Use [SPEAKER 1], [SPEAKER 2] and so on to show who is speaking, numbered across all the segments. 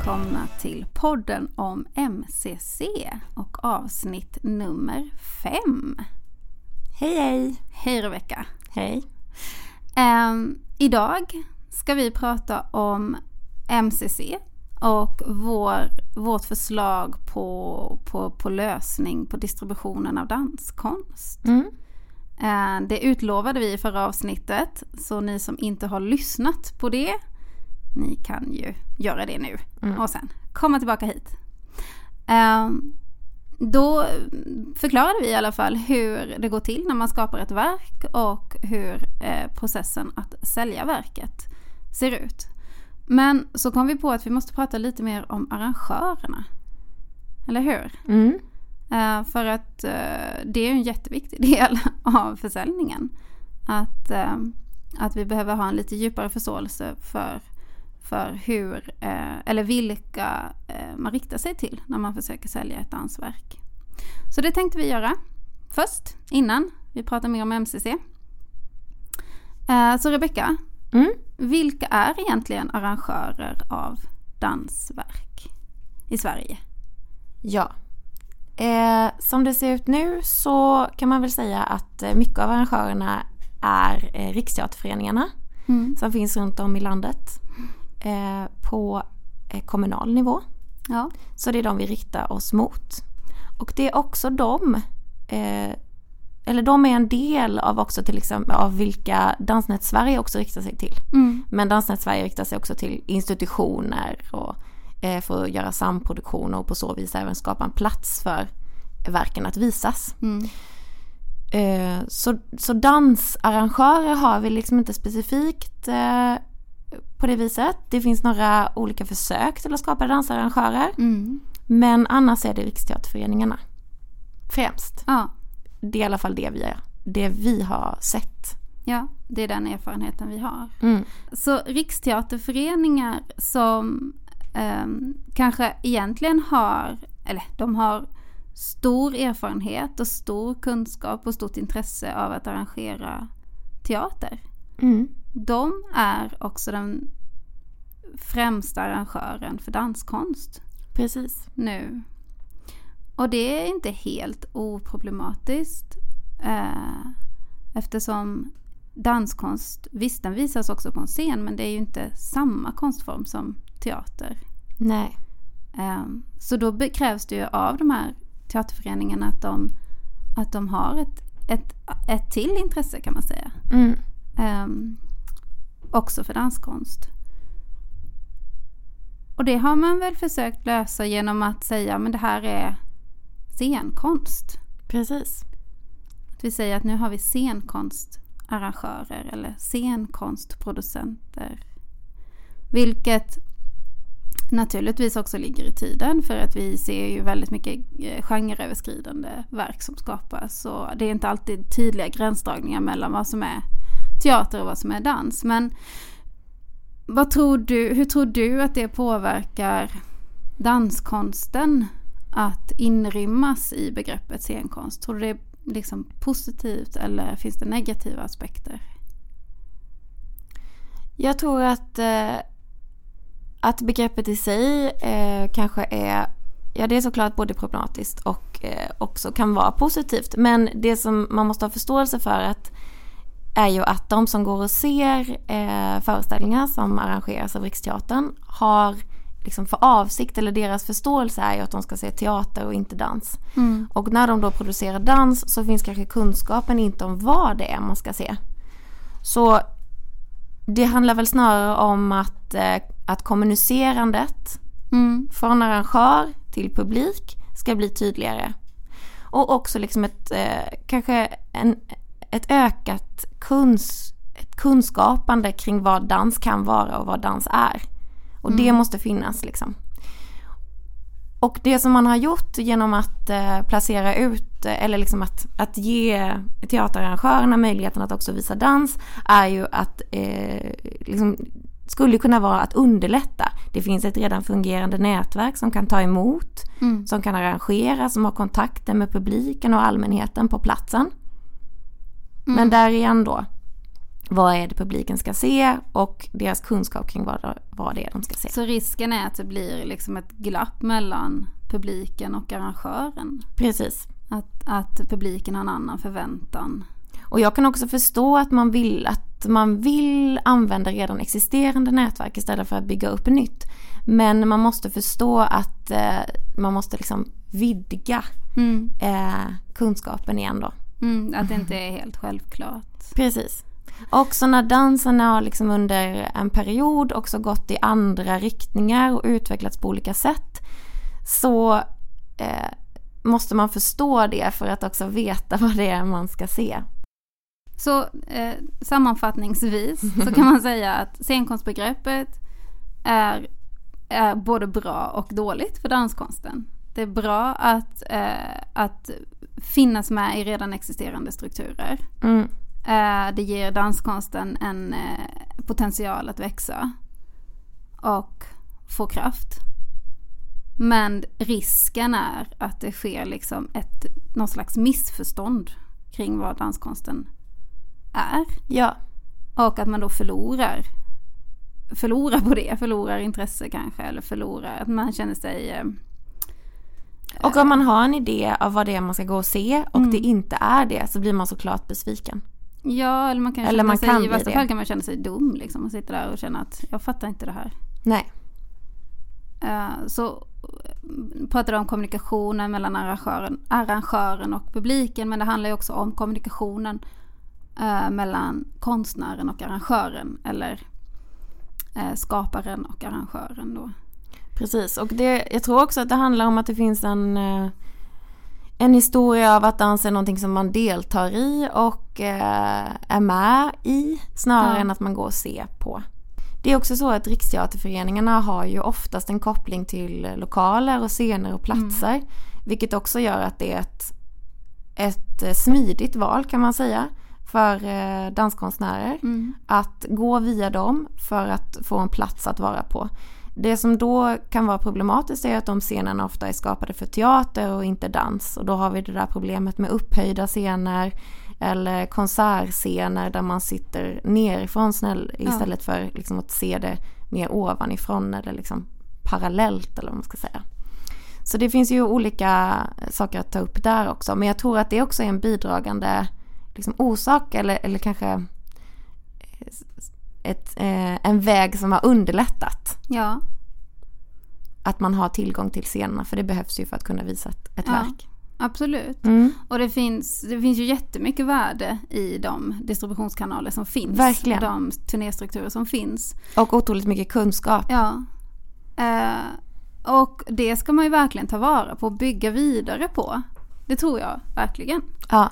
[SPEAKER 1] välkomna till podden om MCC och avsnitt nummer fem.
[SPEAKER 2] Hej hej!
[SPEAKER 1] Hej Rebecka!
[SPEAKER 2] Hej!
[SPEAKER 1] Um, idag ska vi prata om MCC och vår, vårt förslag på, på, på lösning på distributionen av danskonst.
[SPEAKER 2] Mm.
[SPEAKER 1] Uh, det utlovade vi i förra avsnittet, så ni som inte har lyssnat på det ni kan ju göra det nu
[SPEAKER 2] Mm.
[SPEAKER 1] och sen komma tillbaka hit. Ehm, då förklarade vi i alla fall hur det går till när man skapar ett verk och hur eh, processen att sälja verket ser ut. Men så kom vi på att vi måste prata lite mer om arrangörerna. Eller hur?
[SPEAKER 2] Mm.
[SPEAKER 1] Eh, för att eh, det är en jätteviktig del av försäljningen. Att, att vi behöver ha en lite djupare förståelse för, för hur, eh, eller vilka eh, man riktar sig till när man försöker sälja ett dansverk. Så det tänkte vi göra först, innan vi pratar mer om MCC. Eh, så Rebecka,
[SPEAKER 2] Mm.
[SPEAKER 1] vilka är egentligen arrangörer av dansverk i Sverige?
[SPEAKER 2] Ja. Eh, som det ser ut nu så kan man väl säga att mycket av arrangörerna är eh, Riksteaterföreningarna
[SPEAKER 1] Mm.
[SPEAKER 2] som finns runt om i landet på eh, kommunal nivå.
[SPEAKER 1] Ja.
[SPEAKER 2] Så det är de vi riktar oss mot. Och det är också de, eh, eller de är en del av också till exempel av vilka Dansnät Sverige också riktar sig till.
[SPEAKER 1] Mm.
[SPEAKER 2] Men Dansnät Sverige riktar sig också till institutioner och eh, för att göra samproduktioner och på så vis även skapa en plats för verken att visas.
[SPEAKER 1] Mm.
[SPEAKER 2] Eh, så, så dansarrangörer har vi liksom inte specifikt eh, på det viset. Det finns några olika försök till att skapa dansarrangörer.
[SPEAKER 1] Mm.
[SPEAKER 2] Men annars är det Riksteaterföreningarna. Främst.
[SPEAKER 1] Ja.
[SPEAKER 2] Det är i alla fall det vi, är, det vi har sett.
[SPEAKER 1] Ja, det är den erfarenheten vi har.
[SPEAKER 2] Mm.
[SPEAKER 1] Så riksteaterföreningar som ehm, kanske egentligen har, eller de har stor erfarenhet och stor kunskap och stort intresse av att arrangera teater.
[SPEAKER 2] Mm.
[SPEAKER 1] De är också den främsta arrangören för danskonst
[SPEAKER 2] Precis.
[SPEAKER 1] nu. Och det är inte helt oproblematiskt eh, eftersom danskonst, visst den visas också på en scen men det är ju inte samma konstform som teater.
[SPEAKER 2] Nej.
[SPEAKER 1] Eh, så då krävs det ju av de här teaterföreningarna att de, att de har ett, ett, ett till intresse kan man säga.
[SPEAKER 2] Mm.
[SPEAKER 1] Ehm, också för danskonst. Och det har man väl försökt lösa genom att säga men det här är scenkonst.
[SPEAKER 2] Precis.
[SPEAKER 1] Att vi säger att nu har vi scenkonstarrangörer eller scenkonstproducenter. Vilket naturligtvis också ligger i tiden för att vi ser ju väldigt mycket eh, genreöverskridande verk som skapas. Och det är inte alltid tydliga gränsdragningar mellan vad som är teater och vad som är dans. Men vad tror du, hur tror du att det påverkar danskonsten att inrymmas i begreppet scenkonst? Tror du det är liksom positivt eller finns det negativa aspekter?
[SPEAKER 2] Jag tror att, eh, att begreppet i sig eh, kanske är, ja det är såklart både problematiskt och eh, också kan vara positivt. Men det som man måste ha förståelse för att, är ju att de som går och ser eh, föreställningar som arrangeras av Riksteatern har liksom för avsikt, eller deras förståelse är ju att de ska se teater och inte dans.
[SPEAKER 1] Mm.
[SPEAKER 2] Och när de då producerar dans så finns kanske kunskapen inte om vad det är man ska se. Så det handlar väl snarare om att, eh, att kommunicerandet
[SPEAKER 1] Mm.
[SPEAKER 2] från arrangör till publik ska bli tydligare. Och också liksom ett, eh, kanske en, ett ökat kuns, ett kunskapande kring vad dans kan vara och vad dans är. Och det måste finnas liksom. Och det som man har gjort genom att eh, placera ut, eller liksom att, att ge teaterarrangörerna möjligheten att också visa dans, är ju att eh, liksom, skulle kunna vara att underlätta. Det finns ett redan fungerande nätverk som kan ta emot,
[SPEAKER 1] Mm.
[SPEAKER 2] som kan arrangera, som har kontakter med publiken och allmänheten på platsen. Men där igen då, vad är det publiken ska se och deras kunskap kring vad, vad det är de ska se.
[SPEAKER 1] Så risken är att det blir liksom ett glapp mellan publiken och arrangören?
[SPEAKER 2] Precis.
[SPEAKER 1] Att, att publiken har en annan förväntan?
[SPEAKER 2] Och jag kan också förstå att man vill, att man vill använda redan existerande nätverk istället för att bygga upp nytt. Men man måste förstå att eh, man måste liksom vidga mm. eh, kunskapen igen då.
[SPEAKER 1] Mm, att det inte är helt självklart.
[SPEAKER 2] Precis. Också när dansen har liksom under en period också gått i andra riktningar och utvecklats på olika sätt så eh, måste man förstå det för att också veta vad det är man ska se.
[SPEAKER 1] Så eh, sammanfattningsvis så kan man säga att scenkonstbegreppet är, är både bra och dåligt för danskonsten. Det är bra att, eh, att finnas med i redan existerande strukturer. Mm. Eh, det ger danskonsten en eh, potential att växa och få kraft. Men risken är att det sker liksom ett, någon slags missförstånd kring vad danskonsten är.
[SPEAKER 2] Ja.
[SPEAKER 1] Och att man då förlorar förlorar på det, förlorar intresse kanske eller förlorar att man känner sig eh,
[SPEAKER 2] och om man har en idé av vad det är man ska gå och se och mm. det inte är det så blir man såklart besviken.
[SPEAKER 1] Ja, eller man kan eller man sig, kan i värsta fall kan man känna sig dum liksom och sitta där och känna att jag fattar inte det här.
[SPEAKER 2] Nej.
[SPEAKER 1] Uh, så pratade om kommunikationen mellan arrangören, arrangören och publiken men det handlar ju också om kommunikationen uh, mellan konstnären och arrangören eller uh, skaparen och arrangören då.
[SPEAKER 2] Precis, och det, jag tror också att det handlar om att det finns en, eh, en historia av att dans är någonting som man deltar i och eh, är med i snarare ja. än att man går och ser på. Det är också så att Riksteaterföreningarna har ju oftast en koppling till lokaler och scener och platser. Mm. Vilket också gör att det är ett, ett smidigt val kan man säga för eh, danskonstnärer. Mm. Att gå via dem för att få en plats att vara på. Det som då kan vara problematiskt är att de scenerna ofta är skapade för teater och inte dans. Och då har vi det där problemet med upphöjda scener eller konsertscener där man sitter nerifrån istället ja. för liksom att se det mer ovanifrån eller liksom parallellt eller vad man ska säga. Så det finns ju olika saker att ta upp där också. Men jag tror att det också är en bidragande liksom, orsak eller, eller kanske ett, eh, en väg som har underlättat.
[SPEAKER 1] Ja.
[SPEAKER 2] Att man har tillgång till scenerna för det behövs ju för att kunna visa ett, ett ja, verk.
[SPEAKER 1] Absolut. Mm. Och det finns, det finns ju jättemycket värde i de distributionskanaler som finns.
[SPEAKER 2] Verkligen.
[SPEAKER 1] De turnéstrukturer som finns.
[SPEAKER 2] Och otroligt mycket kunskap.
[SPEAKER 1] Ja. Eh, och det ska man ju verkligen ta vara på och bygga vidare på. Det tror jag verkligen.
[SPEAKER 2] Ja.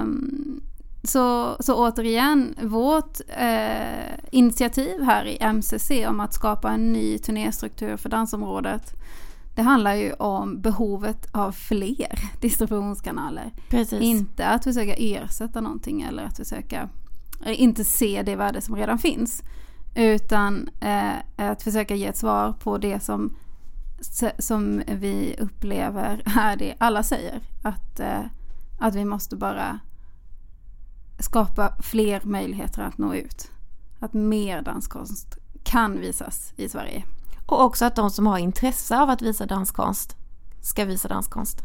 [SPEAKER 1] Um, så, så återigen, vårt eh, initiativ här i MCC om att skapa en ny turnéstruktur för dansområdet det handlar ju om behovet av fler distributionskanaler.
[SPEAKER 2] Precis.
[SPEAKER 1] Inte att försöka ersätta någonting eller att försöka eh, inte se det värde som redan finns. Utan eh, att försöka ge ett svar på det som, som vi upplever är det alla säger. Att, eh, att vi måste bara skapa fler möjligheter att nå ut. Att mer danskonst kan visas i Sverige.
[SPEAKER 2] Och också att de som har intresse av att visa danskonst ska visa danskonst.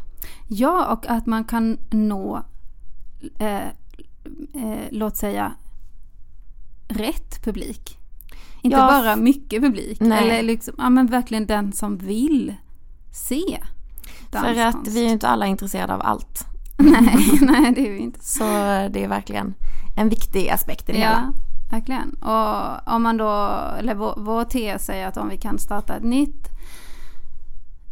[SPEAKER 1] Ja, och att man kan nå, eh, eh, låt säga, rätt publik. Inte ja, bara mycket publik. Nej. Eller liksom, ja men verkligen den som vill se danskonst.
[SPEAKER 2] För att vi är inte alla intresserade av allt.
[SPEAKER 1] nej, nej det är vi inte.
[SPEAKER 2] Så det är verkligen en viktig aspekt i det
[SPEAKER 1] ja,
[SPEAKER 2] hela.
[SPEAKER 1] verkligen. Och om man då, eller vår, vår tes är att om vi kan starta ett nytt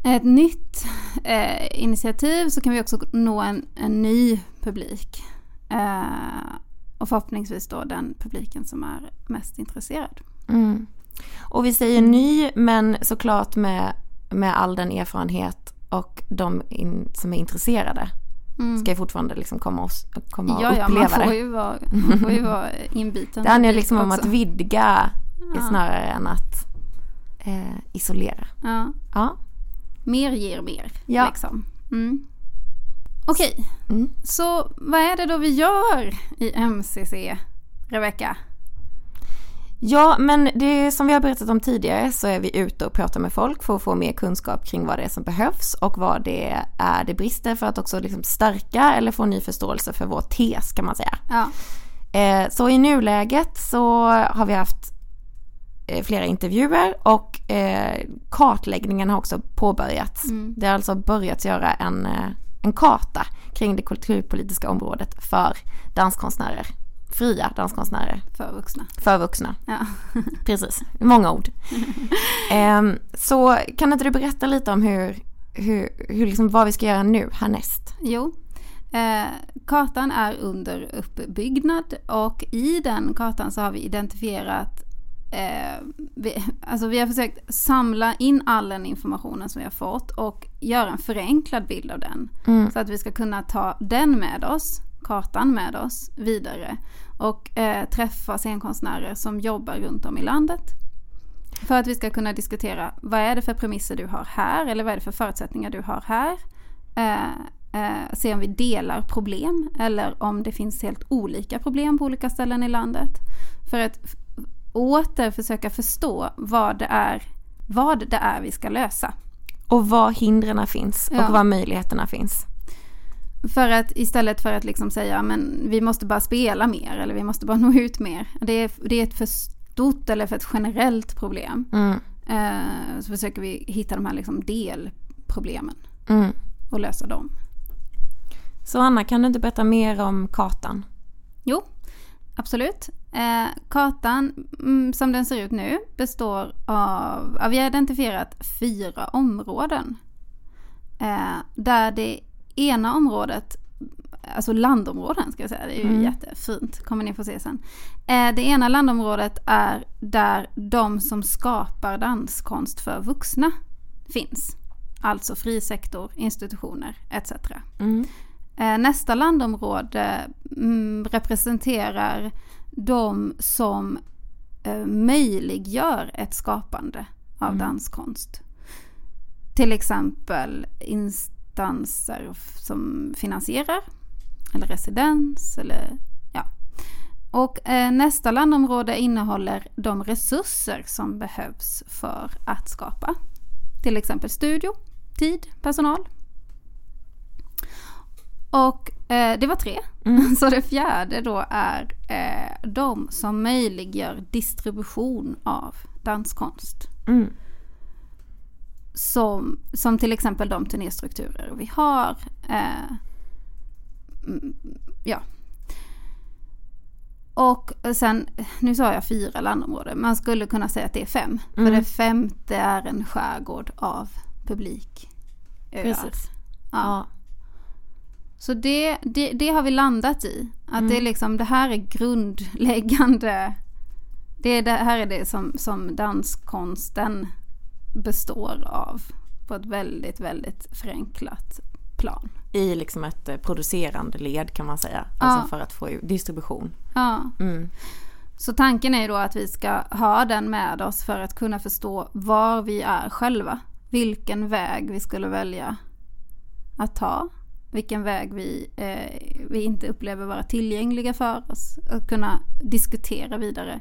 [SPEAKER 1] ett nytt eh, initiativ så kan vi också nå en, en ny publik. Eh, och förhoppningsvis då den publiken som är mest intresserad.
[SPEAKER 2] Mm. Och vi säger ny men såklart med, med all den erfarenhet och de in, som är intresserade mm. ska ju fortfarande liksom komma och, komma och
[SPEAKER 1] ja,
[SPEAKER 2] uppleva
[SPEAKER 1] ja, man får ju vara, får ju vara inbiten.
[SPEAKER 2] Det handlar liksom om att vidga ja. snarare än att eh, isolera.
[SPEAKER 1] Ja.
[SPEAKER 2] ja.
[SPEAKER 1] Mer ger mer. Ja. Liksom. Mm. Okej, mm. så vad är det då vi gör i MCC, Rebecka?
[SPEAKER 2] Ja, men det som vi har berättat om tidigare så är vi ute och pratar med folk för att få mer kunskap kring vad det är som behövs och vad det är det brister för att också liksom stärka eller få ny förståelse för vår tes kan man säga.
[SPEAKER 1] Ja.
[SPEAKER 2] Eh, så i nuläget så har vi haft eh, flera intervjuer och eh, kartläggningen har också påbörjats.
[SPEAKER 1] Mm.
[SPEAKER 2] Det har alltså börjat göra en, en karta kring det kulturpolitiska området för danskonstnärer. Fria danskonstnärer
[SPEAKER 1] För vuxna.
[SPEAKER 2] för vuxna.
[SPEAKER 1] Ja.
[SPEAKER 2] Precis, många ord. Ehm, så kan inte du berätta lite om hur, hur, hur liksom, vad vi ska göra nu härnäst?
[SPEAKER 1] Jo. Eh, kartan är under uppbyggnad och i den kartan så har vi identifierat eh, vi, alltså vi har försökt samla in all den informationen som vi har fått och göra en förenklad bild av den.
[SPEAKER 2] Mm.
[SPEAKER 1] Så att vi ska kunna ta den med oss, kartan med oss vidare och eh, träffa scenkonstnärer som jobbar runt om i landet. För att vi ska kunna diskutera vad är det för premisser du har här eller vad är det för förutsättningar du har här. Eh, eh, se om vi delar problem eller om det finns helt olika problem på olika ställen i landet. För att åter försöka förstå vad det är, vad det är vi ska lösa.
[SPEAKER 2] Och var hindren finns
[SPEAKER 1] Ja.
[SPEAKER 2] och var möjligheterna finns.
[SPEAKER 1] För att istället för att liksom säga men vi måste bara spela mer eller vi måste bara nå ut mer. Det är, det är ett för stort eller för ett generellt problem.
[SPEAKER 2] Mm.
[SPEAKER 1] Eh, så försöker vi hitta de här liksom delproblemen
[SPEAKER 2] Mm.
[SPEAKER 1] och lösa dem.
[SPEAKER 2] Så Anna, kan du inte berätta mer om kartan?
[SPEAKER 1] Jo, absolut. Eh, kartan mm, som den ser ut nu består av, ja, vi har identifierat fyra områden. Eh, där det ena området, alltså landområden ska jag säga, det är ju
[SPEAKER 2] Mm.
[SPEAKER 1] jättefint, kommer ni få se sen. Eh, det ena landområdet är där de som skapar danskonst för vuxna finns. Alltså frisektor, institutioner etc.
[SPEAKER 2] Mm.
[SPEAKER 1] Eh, Nästa landområde mm, representerar de som eh, möjliggör ett skapande av
[SPEAKER 2] Mm.
[SPEAKER 1] danskonst. Till exempel instanser f- som finansierar eller residens eller ja. Och eh, nästa landområde innehåller de resurser som behövs för att skapa. Till exempel studio, tid, personal. Och eh, det var tre.
[SPEAKER 2] Mm.
[SPEAKER 1] Så det fjärde då är eh, de som möjliggör distribution av danskonst.
[SPEAKER 2] Mm.
[SPEAKER 1] Som, som till exempel de turnéstrukturer vi har. Eh, mm, ja. Och sen, nu sa jag fyra landområden, man skulle kunna säga att det är fem. För
[SPEAKER 2] Mm.
[SPEAKER 1] det femte är en skärgård av publik.
[SPEAKER 2] Precis.
[SPEAKER 1] Ja.
[SPEAKER 2] Ja.
[SPEAKER 1] Så det, det, det har vi landat i. Att
[SPEAKER 2] Mm.
[SPEAKER 1] det, är liksom, det här är grundläggande. Det, är det här är det som, som danskonsten består av. På ett väldigt, väldigt förenklat plan.
[SPEAKER 2] I liksom ett eh, producerande led kan man säga.
[SPEAKER 1] Ja.
[SPEAKER 2] Alltså för att få ut distribution.
[SPEAKER 1] Ja.
[SPEAKER 2] Mm.
[SPEAKER 1] Så tanken är då att vi ska ha den med oss för att kunna förstå var vi är själva. Vilken väg vi skulle välja att ta. Vilken väg vi, eh, vi inte upplever vara tillgängliga för oss. Att kunna diskutera vidare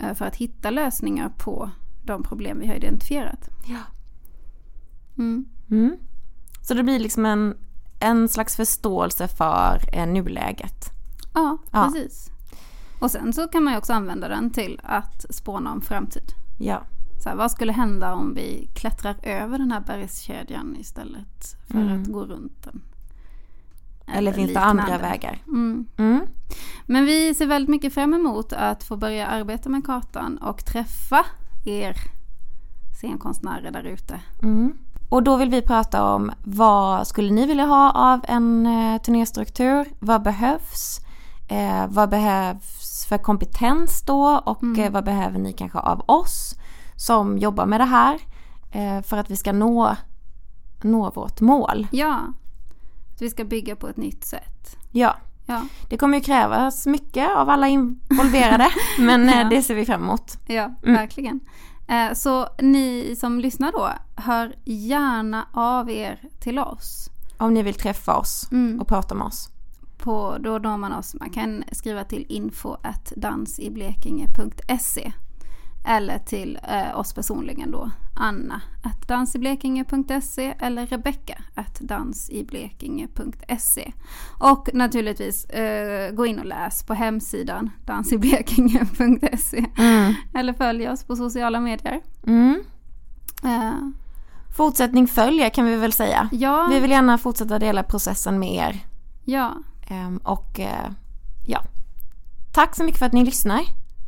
[SPEAKER 1] eh, för att hitta lösningar på de problem vi har identifierat.
[SPEAKER 2] Ja.
[SPEAKER 1] Mm.
[SPEAKER 2] Mm. Så det blir liksom en, en slags förståelse för eh, nuläget.
[SPEAKER 1] Ja,
[SPEAKER 2] Ja.
[SPEAKER 1] precis. Och sen så kan man ju också använda den till att spåna om framtid.
[SPEAKER 2] Ja.
[SPEAKER 1] Så här, vad skulle hända om vi klättrar över den här bergskedjan istället för
[SPEAKER 2] Mm.
[SPEAKER 1] att gå runt den?
[SPEAKER 2] Eller finns det andra vägar?
[SPEAKER 1] Mm.
[SPEAKER 2] Mm.
[SPEAKER 1] Men vi ser väldigt mycket fram emot att få börja arbeta med kartan och träffa er scenkonstnärer där ute.
[SPEAKER 2] Mm. Och då vill vi prata om vad skulle ni vilja ha av en eh, turnéstruktur? Vad behövs? Eh, vad behövs för kompetens då? Och
[SPEAKER 1] Mm.
[SPEAKER 2] eh, vad behöver ni kanske av oss som jobbar med det här? Eh, för att vi ska nå, nå vårt mål.
[SPEAKER 1] Ja, att vi ska bygga på ett nytt sätt.
[SPEAKER 2] Ja,
[SPEAKER 1] Ja,
[SPEAKER 2] det kommer ju krävas mycket av alla involverade. men eh,
[SPEAKER 1] Ja.
[SPEAKER 2] det ser vi fram emot.
[SPEAKER 1] ja
[SPEAKER 2] Mm.
[SPEAKER 1] verkligen. Eh, Så ni som lyssnar då, hör gärna av er till oss.
[SPEAKER 2] Om ni vill träffa oss
[SPEAKER 1] Mm.
[SPEAKER 2] och prata med oss.
[SPEAKER 1] på, då når man oss. Man kan skriva till info dansiblekinge.se eller till eh, oss personligen då, Anna att dansiblekinge.se eller Rebecka att dansiblekinge.se. Och naturligtvis eh, gå in och läs på hemsidan dansiblekinge.se mm. eller följ oss på sociala medier.
[SPEAKER 2] Mm. Eh. Fortsättning följer kan vi väl säga. Ja. Vi vill gärna fortsätta dela processen med er.
[SPEAKER 1] Ja.
[SPEAKER 2] Um, och uh, ja, tack så mycket för att ni lyssnar.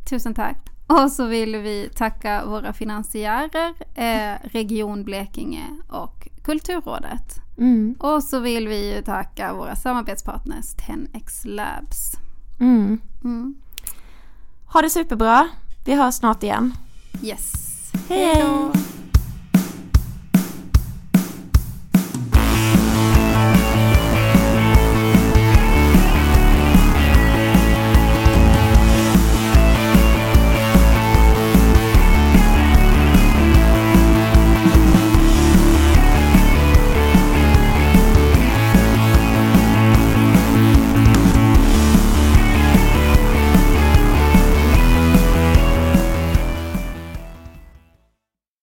[SPEAKER 1] Tusen tack. Och så vill vi tacka våra finansiärer, eh, Region Blekinge och Kulturrådet. Mm. Och så vill vi tacka våra samarbetspartners 10X Labs.
[SPEAKER 2] Mm. Mm. Ha det superbra. Vi hörs snart igen.
[SPEAKER 1] Yes.
[SPEAKER 2] Hej då.